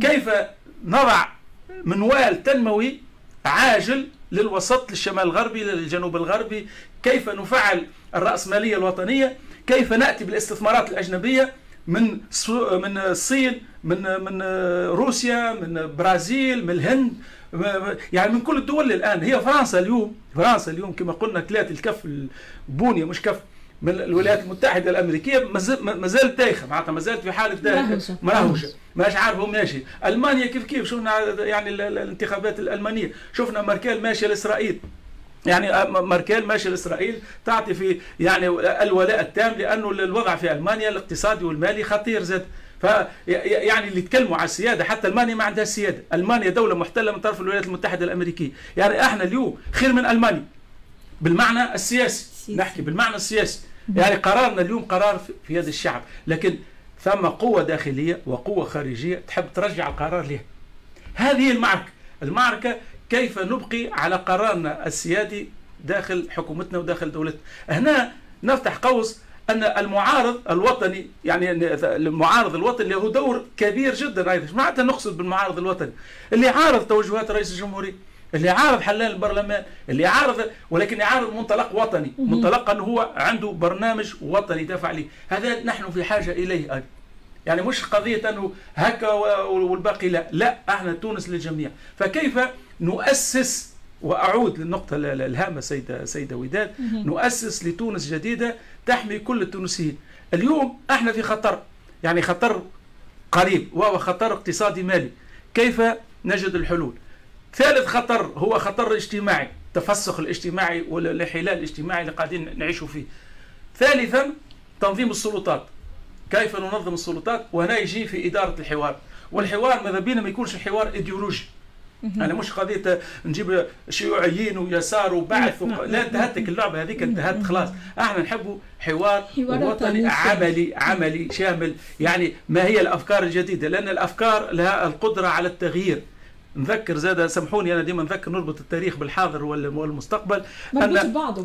كيف نضع منوال تنموي عاجل للوسط للشمال الغربي للجنوب الغربي؟ كيف نفعل الرأسمالية الوطنية؟ كيف نأتي بالاستثمارات الأجنبية من من الصين من من روسيا من برازيل من الهند؟ يعني من كل الدول الآن هي فرنسا اليوم فرنسا اليوم كما قلنا كلات الكف البونية مش كف من الولايات المتحدة الأمريكية ما زالت دايخه معناتها ما زالت في حالة مراهوشه ماش عارف ماشي. ألمانيا كيف كيف؟ شفنا يعني الانتخابات الألمانية. شفنا ماركيل ماشيه لإسرائيل. يعني ماركيل ماشي لإسرائيل تعطي في يعني الولاء التام لأنه الوضع في ألمانيا الاقتصادي والمالي خطير زاد. ف يعني اللي يتكلموا على السيادة حتى ألمانيا ما عندها سيادة، ألمانيا دولة محتلة من طرف الولايات المتحدة الأمريكية، يعني إحنا اليوم خير من ألمانيا. بالمعنى السياسي. نحكي بالمعنى السياسي. يعني قرارنا اليوم قرار في يد الشعب. لكن ثم قوة داخلية وقوة خارجية تحب ترجع القرار لها هذه المعركة. المعركة كيف نبقي على قرارنا السيادي داخل حكومتنا وداخل دولتنا؟ هنا نفتح قوس أن المعارض الوطني يعني المعارض الوطني له دور كبير جدا أيضا. معناتها نقصد بالمعارض الوطني. اللي عارض توجهات رئيس الجمهورية اللي عارض حلال البرلمان اللي عارض ولكن يعارض منطلق وطني. منطلق انه هو عنده برنامج وطني يدافع عليه هذا نحن في حاجة إليه أيضا. يعني مش قضية أنه هكا والباقي لا. لا إحنا تونس للجميع. فكيف نؤسس وأعود للنقطة الهامة سيده سيده وداد نؤسس لتونس جديدة تحمي كل التونسيين. اليوم إحنا في خطر. يعني خطر قريب وهو خطر اقتصادي مالي. كيف نجد الحلول؟ ثالث خطر هو خطر اجتماعي التفسخ الاجتماعي والانحلال الاجتماعي اللي قاعدين نعيشوا فيه. ثالثا تنظيم السلطات. كيف ننظم السلطات؟ وهنا يجي في إدارة الحوار. والحوار ماذا بينا ما يكونش حوار إيديولوجي. أنا مش قضية نجيب شيوعيين ويسار وبعث وق... لا انتهتك اللعبة هذيك انتهت خلاص. إحنا نحبوا حوار وطني عملي عملي شامل. يعني ما هي الأفكار الجديدة؟ لأن الأفكار لها القدرة على التغيير. نذكر زاد سامحوني أنا ديما نذكر نربط التاريخ بالحاضر والمستقبل. أن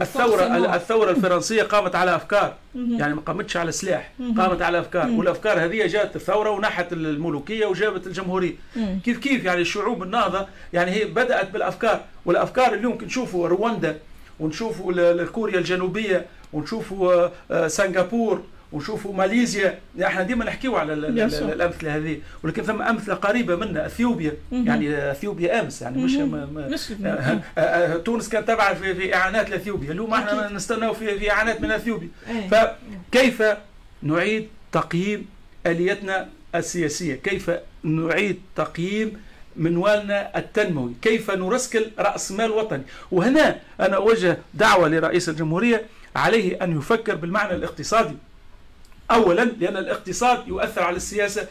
الثورة الثورة الفرنسية قامت على أفكار يعني ما قامتش على سلاح قامت على أفكار والأفكار هذه جاءت الثورة ونحت الملوكية وجابت الجمهورية. كيف كيف يعني الشعوب النهضه يعني هي بدأت بالأفكار والأفكار اليوم نشوفوا رواندا ونشوفوا كوريا الجنوبية ونشوفوا سنغافور ونشوفوا ماليزيا إحنا ديما نحكيو على الأمثلة هذه. ولكن ثم أمثلة قريبة منا إثيوبيا. يعني إثيوبيا أمس يعني مش, مش آه، آه، تونس كانت تابعه في, في إعانات لإثيوبيا. اليوم إحنا نستناو في, في إعانات من إثيوبيا. فكيف نعيد تقييم آليتنا السياسية؟ كيف نعيد تقييم منوالنا التنموي؟ كيف نرسكل رأس مال وطني؟ وهنا أنا أوجه دعوة لرئيس الجمهورية عليه أن يفكر بالمعنى الاقتصادي. اولا لأن الاقتصاد يؤثر على السياسة.